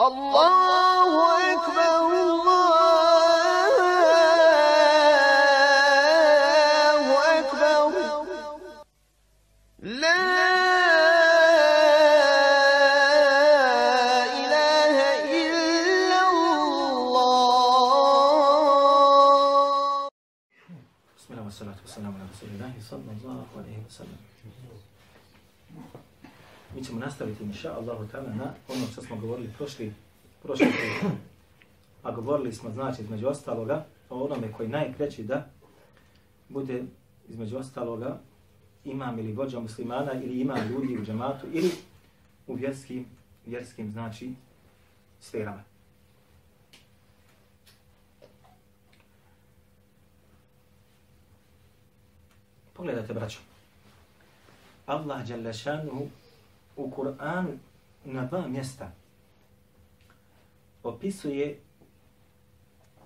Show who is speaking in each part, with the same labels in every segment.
Speaker 1: الله أكبر.
Speaker 2: Nastaviti, inša Allahu ta'ala, na ono što smo govorili prošli, prošli put. A govorili smo, znači, između ostaloga, o onome koji najpreći da bude, između ostaloga, imam ili vođa muslimana, ili ima ljudi u džamatu ili u vjerskim, vjerskim, znači, sferama. Pogledajte, braćo. Allah Đalešanuhu u Kur'anu na dva mjesta opisuje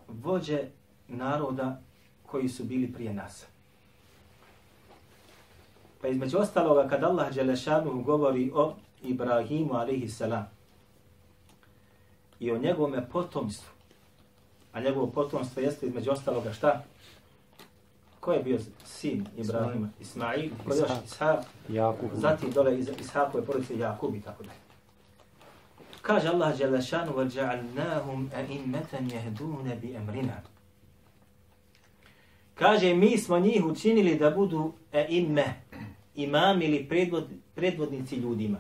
Speaker 2: vođe naroda koji su bili prije nas. Pa između ostaloga, kad Allah Đelešanu govori o Ibrahimu a.s. i o njegovome potomstvu, a njegovo potomstvo jeste između ostaloga šta? Ko je bio sin Ibrahima? Ismail, ko je još Ishak,
Speaker 3: Jakub.
Speaker 2: zatim dole iz Ishakove porodice Jakub i tako dalje. Kaže Allah Đelešanu وَجَعَلْنَاهُمْ أَئِمَّةً يَهْدُونَ بِأَمْرِنَا Kaže, mi smo njih učinili da budu e'imme, imam ili predvod, predvodnici ljudima.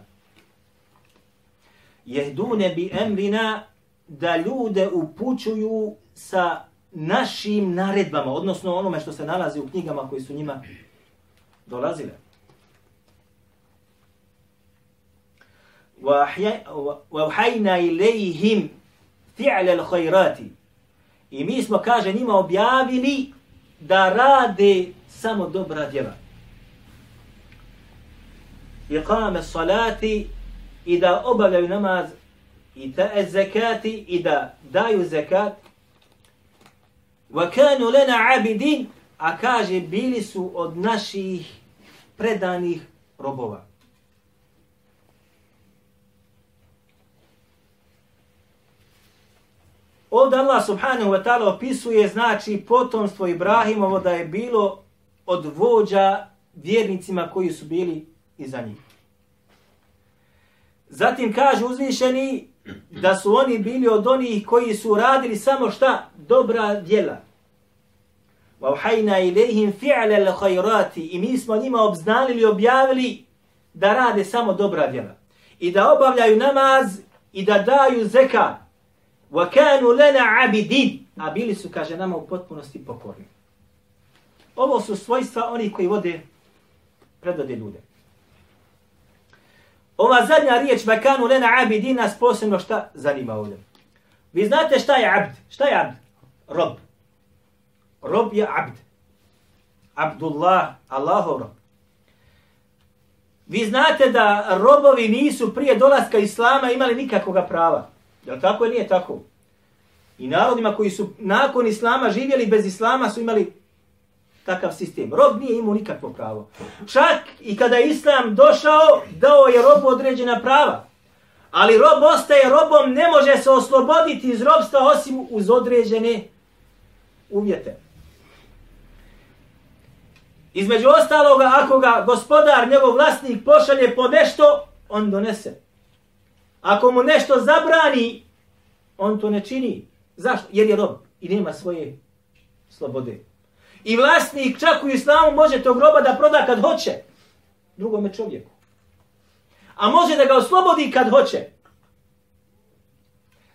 Speaker 2: Jehdune bi emrina da ljude upućuju sa našim naredbama, odnosno onome što se nalazi u knjigama koji su njima dolazile. وَوْحَيْنَا إِلَيْهِمْ فِعْلَ الْخَيْرَاتِ I mi smo, kaže, njima objavili da rade samo dobra djela. Iqame salati i da obavljaju namaz i ta zekati i da daju zekat. Wa kanu lana a kaže bili su od naših predanih robova. Ovdje Allah subhanahu wa ta'ala opisuje znači potomstvo Ibrahimovo da je bilo od vođa vjernicima koji su bili iza njih. Zatim kaže uzvišeni da su oni bili od onih koji su radili samo šta? Dobra djela. وَوْحَيْنَا إِلَيْهِمْ فِعْلَ الْخَيْرَاتِ I mi smo njima obznalili, objavili da rade samo dobra djela. I da obavljaju namaz i da daju zekat. وَكَانُوا لَنَا عَبِدِينَ A bili su, kaže, nama u potpunosti pokorni. Ovo su svojstva oni koji vode, predvode ljude. Ova zadnja riječ vakanu lena abidin nas posebno šta zanima ovdje. Vi znate šta je abd? Šta je abd? Rob. Rob je abd. Abdullah, Allahov rob. Vi znate da robovi nisu prije dolaska Islama imali nikakoga prava. Je tako ili nije tako? I narodima koji su nakon Islama živjeli bez Islama su imali takav sistem. Rob nije imao nikakvo pravo. Čak i kada je Islam došao, dao je robu određena prava. Ali rob ostaje robom, ne može se osloboditi iz robstva osim uz određene uvjete. Između ostaloga, ako ga gospodar, njegov vlasnik, pošalje po nešto, on donese. Ako mu nešto zabrani, on to ne čini. Zašto? Jer je rob i nema svoje slobode. I vlasnik čak u islamu može tog roba da proda kad hoće drugome čovjeku. A može da ga oslobodi kad hoće.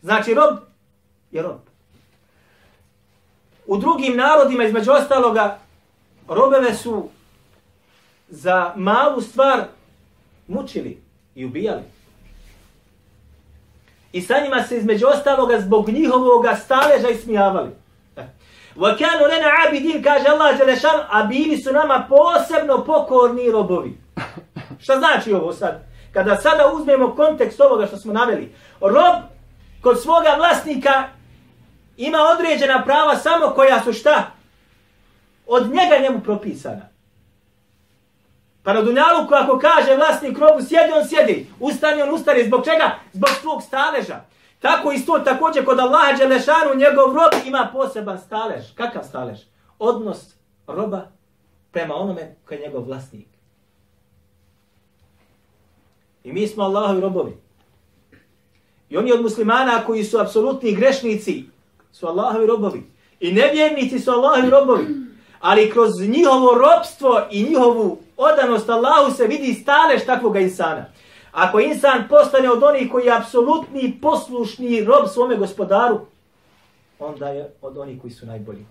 Speaker 2: Znači rob je rob. U drugim narodima, između ostaloga, robeve su za malu stvar mučili i ubijali. I sa njima se između ostaloga zbog njihovoga staleža ismijavali. وَكَانُوا لَنَا عَبِدِينَ kaže Allah Đelešan, a bili su nama posebno pokorni robovi. Šta znači ovo sad? Kada sada uzmemo kontekst ovoga što smo naveli. Rob kod svoga vlasnika ima određena prava samo koja su šta? Od njega njemu propisana. Pa na Dunjaluku ako kaže vlasnik robu sjedi, on sjedi. Ustani, on ustani. Zbog čega? Zbog svog staleža. Tako isto također kod Allaha Đelešanu njegov rob ima poseban stalež. Kakav stalež? Odnos roba prema onome koji je njegov vlasnik. I mi smo Allahovi robovi. I oni od muslimana koji su apsolutni grešnici su Allahovi robovi. I nevjernici su Allahovi robovi. Ali kroz njihovo robstvo i njihovu odanost Allahu se vidi stalež takvog insana. Ako insan postane od onih koji je apsolutni poslušni rob svome gospodaru, onda je od onih koji su najbolji.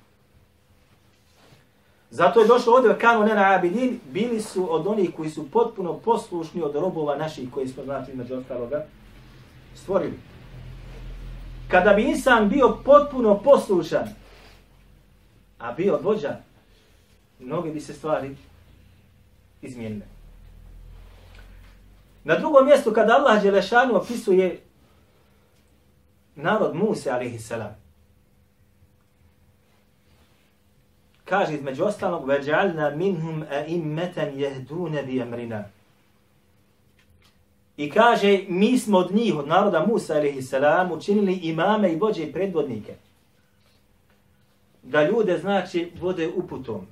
Speaker 2: Zato je došlo ovdje kanu nena abidin, bili su od onih koji su potpuno poslušni od robova naših koji smo znači među ostaloga stvorili. Kada bi insan bio potpuno poslušan, a bio vođa, mnoge bi se stvari izmijenile. Na drugom mjestu, kada Allah Đelešanu opisuje narod Muse, alaihi salam, kaže između ostalog, وَجَعَلْنَا مِنْهُمْ أَئِمَّةً يَهْدُونَ بِيَمْرِنَا I kaže, mi smo od njih, od naroda Musa, alaihi salam, učinili imame i vođe i predvodnike. Da ljude, znači, vode uputom.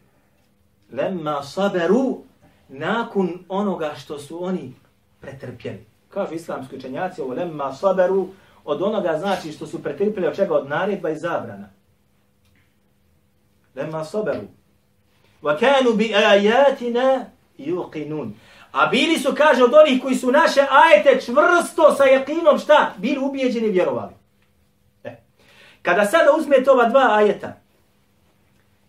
Speaker 2: Lemma saberu, nakon onoga što su oni pretrpjeli. Kažu islamski učenjaci, ovo lemma saberu, od onoga znači što su pretrpjeli od čega? Od naredba i zabrana. Lemma saberu. Wa kanu bi ayatina yuqinun. A bili su, kaže, od onih koji su naše ajete čvrsto sa jakinom, šta? Bili ubijeđeni i vjerovali. E. Kada sada uzmete ova dva ajeta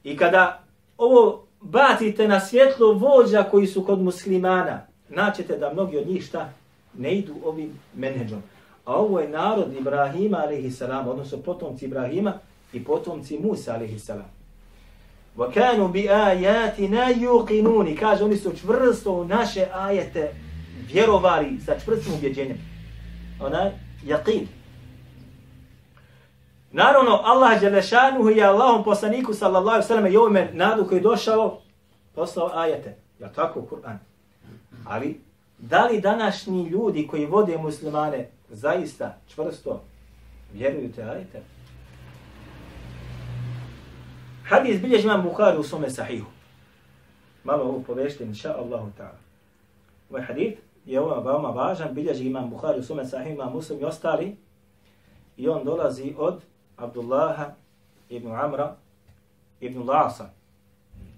Speaker 2: i kada ovo bacite na svjetlo vođa koji su kod muslimana, naćete da mnogi od njih šta? Ne idu ovim menedžom. A ovo je narod Ibrahima, alaihissalam, odnosno potomci Ibrahima i potomci Musa, alaihissalam. وَكَانُوا بِآيَاتِنَا يُقِنُونِ Kaže, oni su čvrsto u naše ajete vjerovali sa čvrstim ubjeđenjem. Ona jaqin. Naravno, Allah Đelešanuhu je Allahom poslaniku sallallahu sallam i ovome nadu koji je došao, poslao ajete. Ja tako, Kur'an. Ali, da li današnji ljudi koji vode muslimane zaista čvrsto vjeruju te ajete? Hadis bilježi imam Bukhari u svome sahihu. Malo ovo povešte, inša Allahu ta'ala. Ovaj hadith je ovo veoma važan, bilježi imam Bukhari u svome sahihu, imam muslim i ostali. I on dolazi od Abdullaha ibn Amra ibn Lasa,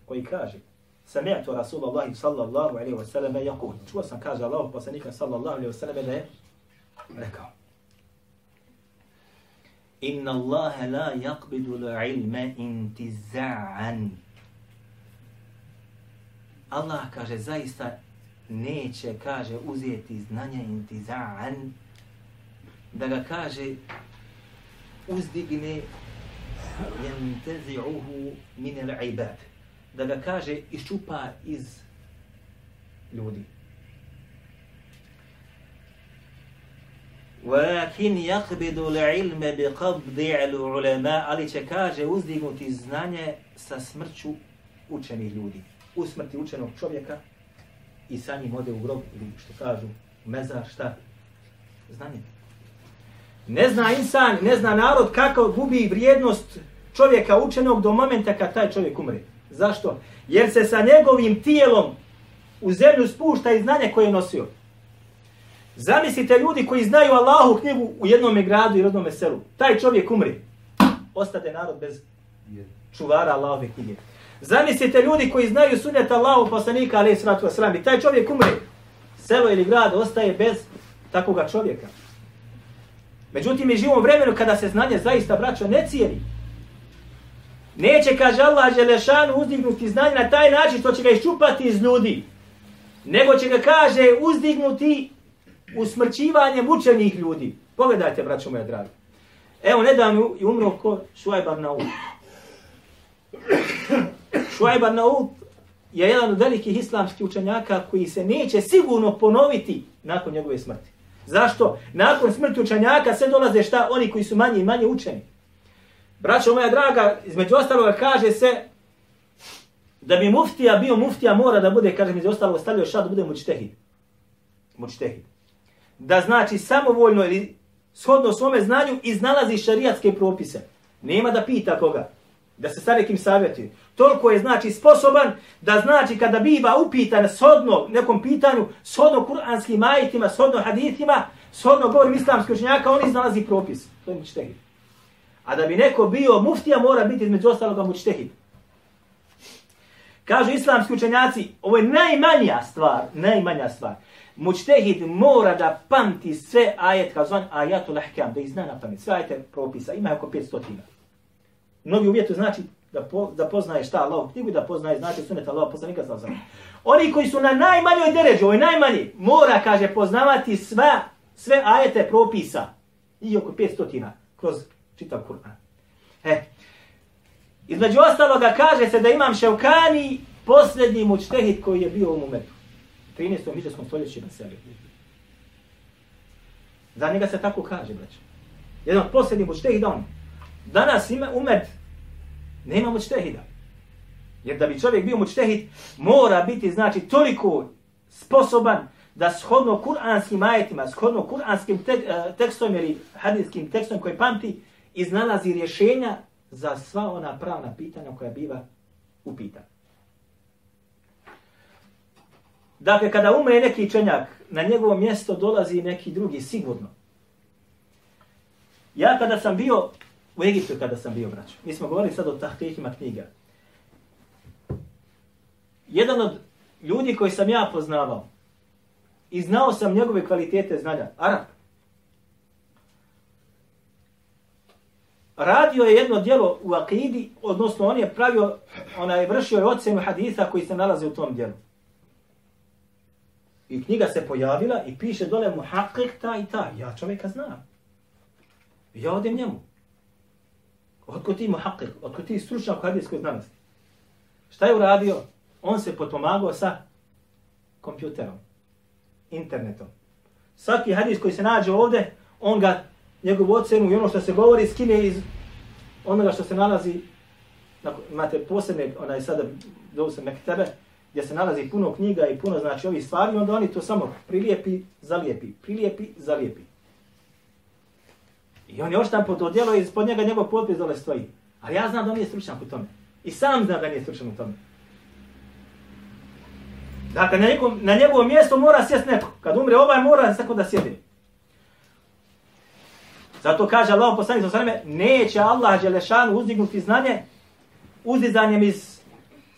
Speaker 2: koji kaže, Sami'tu Rasulullah sallallahu alaihi wa sallam yaqul. Čuo sam kaže Allah poslanika sallallahu alaihi wa sallam da je rekao. Inna Allah la yaqbidu al-ilma intiza'an. Allah kaže zaista neće kaže uzeti znanje intiza'an da ga kaže uzdigne yantazi'uhu min al-ibad da ga kaže iščupa iz ljudi Walakin yaqbidu al-ilma bi qabdi al-ulama, ali će kaže uzdignuti znanje sa smrću učenih ljudi. U smrti učenog čovjeka i sa njim ode u grob ili što kažu mezar, šta? Znanje. Ne zna insan, ne zna narod kako gubi vrijednost čovjeka učenog do momenta kad taj čovjek umre. Zašto? Jer se sa njegovim tijelom u zemlju spušta i znanje koje je nosio. Zamislite ljudi koji znaju Allahu knjigu u jednom gradu i rodnom selu. Taj čovjek umri. Ostade narod bez čuvara Allahove knjige. Zamislite ljudi koji znaju sunnet Allahu poslanika alaih sratu wasalam. I taj čovjek umri. Selo ili grad ostaje bez takoga čovjeka. Međutim, mi živimo vremenu kada se znanje zaista, braćo, ne cijeli. Neće, kaže Allah, Želešan, uzdignuti znanje na taj način što će ga iščupati iz ljudi. Nego će ga, kaže, uzdignuti usmrćivanjem učenih ljudi. Pogledajte, braćo moja draga. Evo, nedavno je umro ko Šuajbar Naud. Šuajbar Naud je jedan od velikih islamskih učenjaka koji se neće sigurno ponoviti nakon njegove smrti. Zašto? Nakon smrti učenjaka sve dolaze šta? Oni koji su manje i manje učeni. Braćo moja draga, između ostaloga kaže se da bi muftija bio muftija mora da bude, kaže, između ostaloga stavio šta da bude mučtehid. Mučtehid da znači samovoljno ili shodno svome znanju iznalazi šarijatske propise. Nema da pita koga, da se sa nekim savjetuje. Toliko je znači sposoban da znači kada biva upitan shodno nekom pitanju, shodno kuranskim ajitima, shodno hadithima, shodno govorim islamskih učenjaka, on iznalazi propis. To je mučtehid. A da bi neko bio muftija, mora biti između ostaloga mučtehid. Kažu islamski učenjaci, ovo je najmanja stvar, najmanja stvar. Mučtehid mora da pamti sve ajet, kao zvan ajatul ahkam, da ih zna na pamet. Sve ajete propisa, ima oko 500. Mnogi uvjetu znači da, po, da poznaje šta Allah knjigu, da poznaje znači sunet Allah poslanika sa osam. Oni koji su na najmanjoj deređu, ovo je najmanji, mora, kaže, poznavati sva, sve ajete propisa. I oko 500 kroz čitav Kur'an. E, između ostaloga kaže se da imam Ševkani posljednji mučtehid koji je bio u Mumetu. 13. miđarskom stoljeću na sebi. Za njega se tako kaže, braćo. Jedan od posljednjih mučtehida on. Danas ima umet, nema mučtehida. Jer da bi čovjek bio mučtehid, mora biti, znači, toliko sposoban da shodno kuranskim ajetima, shodno kuranskim tek, e, tekstom ili hadijskim tekstom koji pamti, iznalazi rješenja za sva ona pravna pitanja koja biva upitana. Dakle, kada umre neki čenjak, na njegovo mjesto dolazi neki drugi, sigurno. Ja kada sam bio u Egiptu, kada sam bio braćo, mi smo govorili sad o tahtihima knjiga. Jedan od ljudi koji sam ja poznavao i znao sam njegove kvalitete znanja, Arab. Radio je jedno djelo u akidi, odnosno on je pravio, ona je vršio ocenu haditha koji se nalaze u tom djelu. I knjiga se pojavila i piše dole mu ta i ta. Ja čovjeka znam. Ja odem njemu. Otko ti mu haqqik? Otko ti stručnjak u hadijskoj znanosti? Šta je uradio? On se potpomagao sa kompjuterom, internetom. Svaki hadis koji se nađe ovde, on ga, njegovu ocenu i ono što se govori, skine iz onoga što se nalazi, imate posebne, onaj sada, zovu se Mektebe, gdje se nalazi puno knjiga i puno znači ovih stvari, onda oni to samo prilijepi, zalijepi, prilijepi, zalijepi. I on je oštampo to djelo i ispod njega njegov potpis dole stoji. Ali ja znam da on nije stručan u tome. I sam znam da nije stručan u tome. Dakle, na, njegovom, na njegovo mjesto mora sjest neko. Kad umre ovaj, mora tako da sjedi. Zato kaže Allah poslanik sa sveme, neće Allah Đelešanu uzdignuti znanje uzdizanjem iz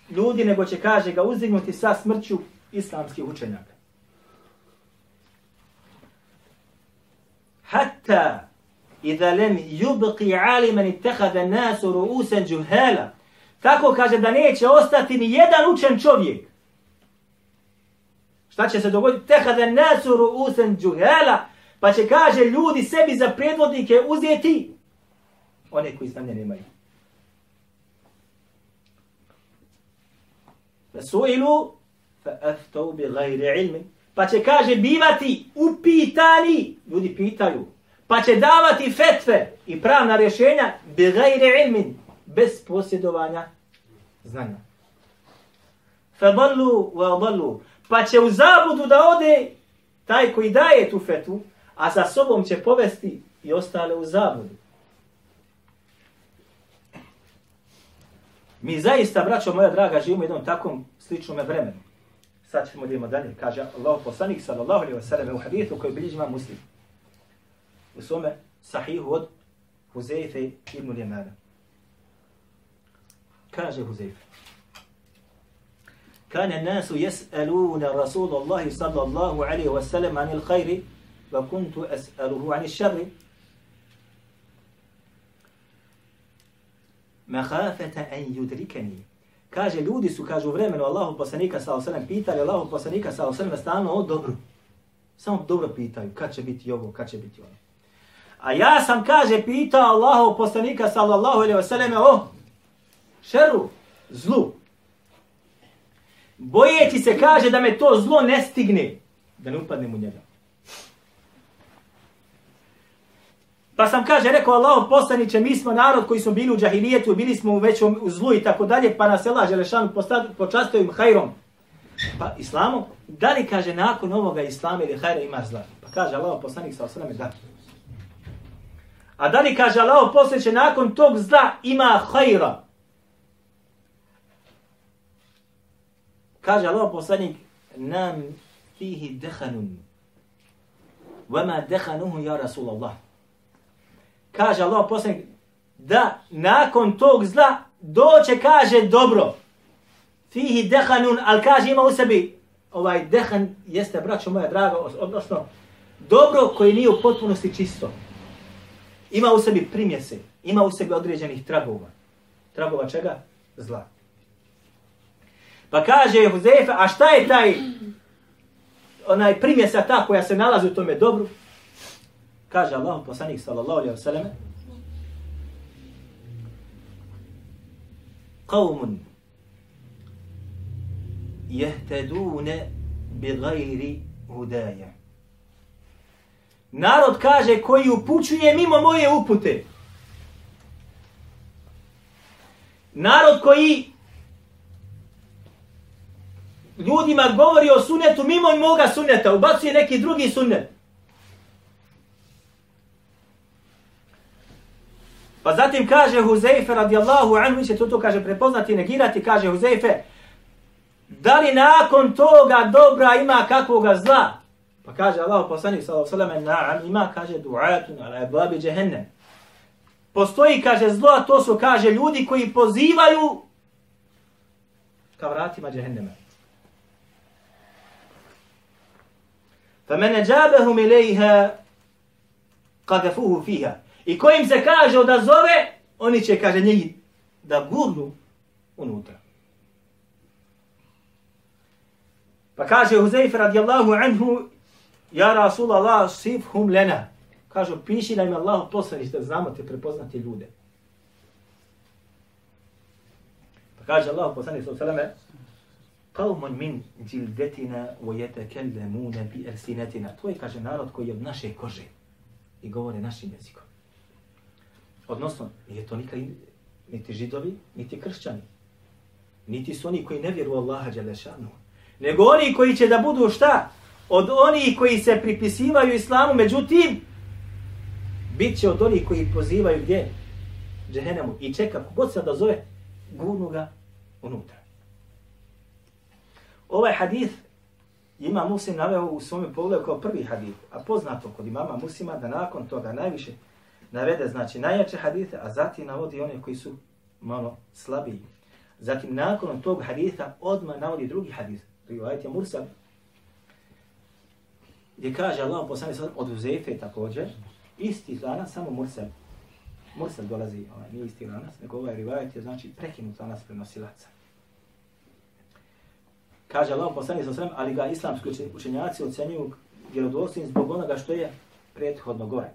Speaker 2: ljudi, nego će, kaže, ga uzdignuti sa smrću islamskih učenjaka. Hatta idha lem yubqi aliman ittakhadha nasu ru'usan juhala. Tako kaže da neće ostati ni jedan učen čovjek. Šta će se dogoditi? Tehada nasu ru'usan juhala. Pa će kaže ljudi sebi za predvodnike uzeti one koji znanje nemaju. Suilu fa aftau bi gajri ilmi. Pa će, kaže, bivati upitani. Ljudi pitaju. Pa će davati fetve i pravna rješenja bi gajri ilmin. Bez posjedovanja znanja. Fa ballu wa ballu. Pa će u zabudu da ode taj koji daje tu fetvu, a sa sobom će povesti i ostale u zabudu. Mi zaista, braćo moja draga, živimo jednom takvom sličnom vremenu. Sad ćemo idemo dalje. Kaže Allah poslanik sallallahu alaihi wa sallam u hadithu koji bilježi ima muslim. U svome sahihu od Huzeyfe ibn Ljemana. Kaže Huzeyfe. Kane nasu jes'aluna Rasulullahi sallallahu alaihi wa sallam anil khayri وكنت أسأله عن الشر mahafeta en yudrikani. Kaže, ljudi su, kaže, u vremenu Allahu poslanika sa osanem pitali Allahu poslanika sa osanem stalno o dobro. Samo dobro pitaju, kad će biti ovo, kad će biti ono. A ja sam, kaže, pitao Allahu poslanika sallallahu alaihi wasallam o šeru, zlu. Bojeći se, kaže, da me to zlo ne stigne, da ne upadnem u njega. Pa sam kaže, rekao Allah poslaniće, mi smo narod koji smo bili u džahilijetu, bili smo u većom u zlu i tako dalje, pa nas je Allah Želešanu počastio im hajrom. Pa islamom, da li kaže nakon ovoga islama ili hajra ima zla? Pa kaže Allah poslanik sa osrame, da. A da li kaže Allah poslaniće, će nakon tog zla ima hajra. Kaže Allah poslanik nam fihi dehanun. Vama dehanuhu ja Rasulallah. Kaže Allah poslanik da nakon tog zla doće kaže dobro. Fihi dehanun, ali kaže ima u sebi ovaj dehan jeste, braćo moja draga, odnosno dobro koje nije u potpunosti čisto. Ima u sebi primjese, ima u sebi određenih tragova. Tragova čega? Zla. Pa kaže Huzefe, a šta je taj onaj primjesa ta koja se nalazi u tome dobru? Kaže Allah, poslanik sallallahu alaihi wa sallam, قوم يهتدون بغير هدايا Narod kaže koji upućuje mimo moje upute. Narod koji ljudima govori o sunetu mimo moga suneta, ubacuje neki drugi sunet. Pa zatim kaže Huzeife radijallahu anhu, će to kaže prepoznati i negirati, kaže Huzeife, da li nakon toga dobra ima kakvoga zla? Pa kaže Allah poslanik sallallahu na'am ima kaže du'atun ala babi jahannam. Postoji kaže zlo, a to su kaže ljudi koji pozivaju ka vratima jahannama. Fa man ajabahum ilayha qadafuhu fiha. I kojim se kaže da zove, oni će, kaže, njih da gurnu unutra. Pa kaže Huzeyf radijallahu anhu, ja Rasulallah sifhum lena. Kaže, piši da im Allah poslaniš da znamo te prepoznati ljude. Pa kaže Allah poslaniš sallallahu alaihi Qawmun min jildatina wa yatakallamuna bi alsinatina. To je, kaže, narod koji je od naše kože i govore našim jezikom. Odnosno, nije to nikad niti židovi, niti kršćani. Niti su oni koji ne vjeru Allaha Đelešanu. Nego oni koji će da budu šta? Od oni koji se pripisivaju islamu, međutim, bit će od onih koji pozivaju gdje? Džehenemu. I čeka, kogod se da zove, gurnu ga unutra. Ovaj hadith ima Muslim naveo u svome pogledu kao prvi hadith, a poznato kod imama Muslima da nakon toga najviše navede znači najjače hadise, a zatim navodi one koji su malo slabiji. Zatim nakon tog hadisa odma navodi drugi hadis, rivajet je Mursal, gdje kaže Allah poslani sad od Uzefe također, isti lanac, samo Mursal. Mursal dolazi, ovaj, nije isti lanac, nego ovaj rivajet je znači prekinut lanac prenosilaca. Kaže Allah poslani sad ali ga islamski učenjaci ocenjuju vjerodostojnim zbog onoga što je prethodno gore.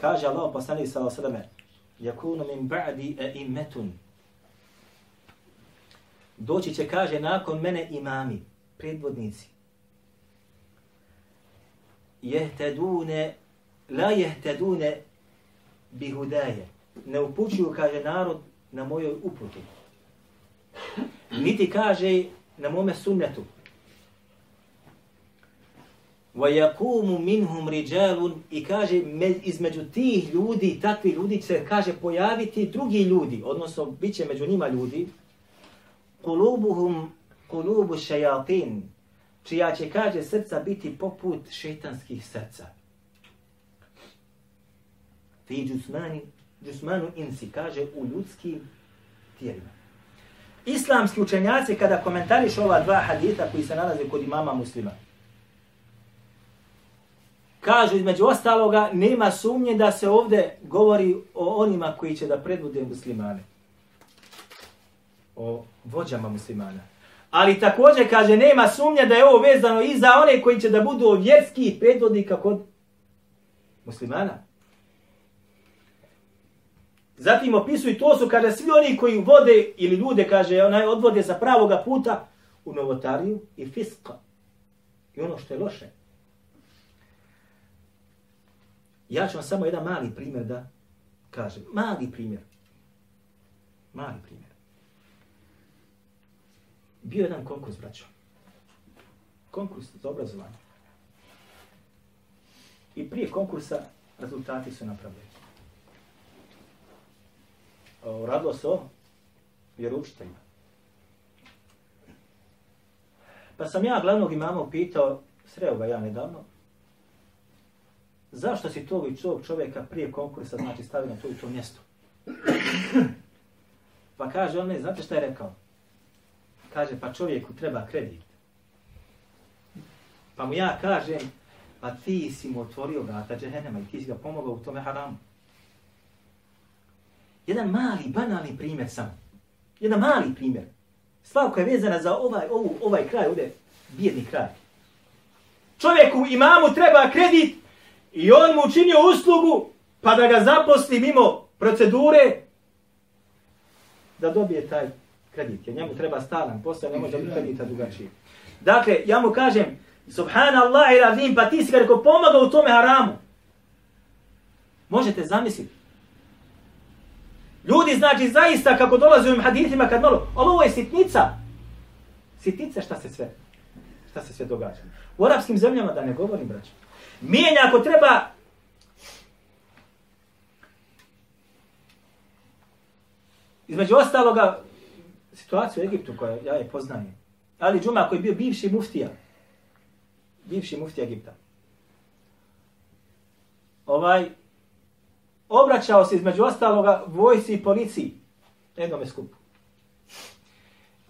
Speaker 2: Kaže Allah poslanik sallallahu alejhi Jakunu "Yakunu min ba'di a'immatun." Doći će kaže nakon mene imami, predvodnici. Jehtedune, la jehtedune bihudaje. Ne upućuju, kaže narod, na mojoj uputi. Niti kaže na mome sunnetu. وَيَقُومُ مِنْهُمْ رِجَالٌ I kaže, između tih ljudi, takvi ljudi će kaže pojaviti drugi ljudi, odnosno bit će među njima ljudi, قُلُوبُهُمْ قُلُوبُ شَيَاطِينَ čija će, kaže, srca biti poput šetanskih srca. Fi džusmani, džusmanu insi, kaže, u ljudskim tijelima. Islamski učenjaci, kada komentariš ova dva hadita koji se nalaze kod imama muslima, Kažu između ostaloga, nema sumnje da se ovdje govori o onima koji će da predvode muslimane. O vođama muslimana. Ali također kaže, nema sumnje da je ovo vezano i za one koji će da budu vjerski predvodnika kod muslimana. Zatim opisuju to su, kaže, svi oni koji vode ili ljude, kaže, onaj odvode sa pravoga puta u novotariju i fiska. I ono što je loše. Ja ću vam samo jedan mali primjer da kažem. Mali primjer. Mali primjer. Bio jedan konkurs, braćo. Konkurs za obrazovanje. I prije konkursa rezultati su napravljeni. radilo se o vjeručiteljima. Pa sam ja glavnog imama upitao, sreo ga ja nedavno, zašto si tog i tog čovjeka prije konkursa znači stavio na to i to mjesto? Pa kaže on, ne, znate šta je rekao? Kaže, pa čovjeku treba kredit. Pa mu ja kažem, pa ti si mu otvorio vrata džehennema i ti si ga pomogao u tome haramu. Jedan mali, banalni primjer samo. Jedan mali primjer. Stvar koja je vezana za ovaj, ovu, ovaj kraj, ovdje, bijedni kraj. Čovjeku, imamu treba kredit i on mu učinio uslugu pa da ga zaposli mimo procedure da dobije taj kredit. Jer njemu treba stalan posao, ne može biti kredita drugačije. Dakle, ja mu kažem, subhanallah i radim, pa ti si ga rekao pomaga u tome haramu. Možete zamisliti. Ljudi znači zaista kako dolaze u ovim hadithima kad malo, ali ovo je sitnica. Sitnica šta se sve, šta se sve događa. U arapskim zemljama da ne govorim, braću. Mijenja ako treba Između ostaloga, situaciju u Egiptu koja ja je poznajem. Ali Džuma koji je bio bivši muftija. Bivši muftija Egipta. Ovaj, obraćao se između ostaloga vojsi i policiji. Jednom skupu.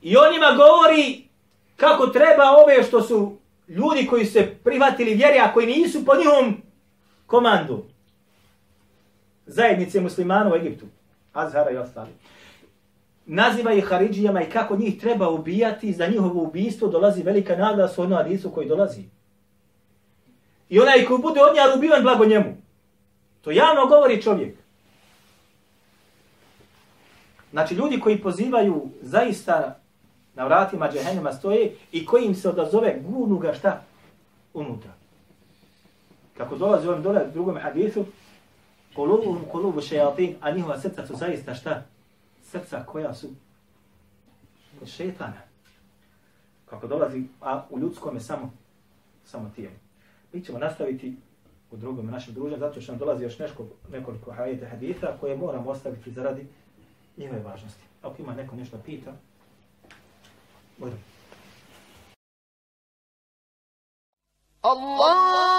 Speaker 2: I on njima govori kako treba ove što su ljudi koji se prihvatili vjeri, a koji nisu po njihom komandu. Zajednice muslimana u Egiptu. Azhara i ostali. Naziva ih Haridžijama i kako njih treba ubijati. Za njihovo ubijstvo dolazi velika nagrada s ono Adisu koji dolazi. I onaj koji bude od njega ubivan blago njemu. To javno govori čovjek. Znači ljudi koji pozivaju zaista na vratima džehennema stoje i koji im se odazove gurnu ga šta? Unutra. Kako dolazi u ovom dole drugom hadithu, kolubu, kolubu šejatin, a njihova srca su zaista šta? Srca koja su od šetana. Kako dolazi, a u ljudskom je samo, samo tijelo. Mi ćemo nastaviti u drugom našem druženju, zato što nam dolazi još neško, nekoliko hajete haditha koje moramo ostaviti zaradi njihove važnosti. Ako ima neko nešto pita, Buyurun.
Speaker 1: Allah!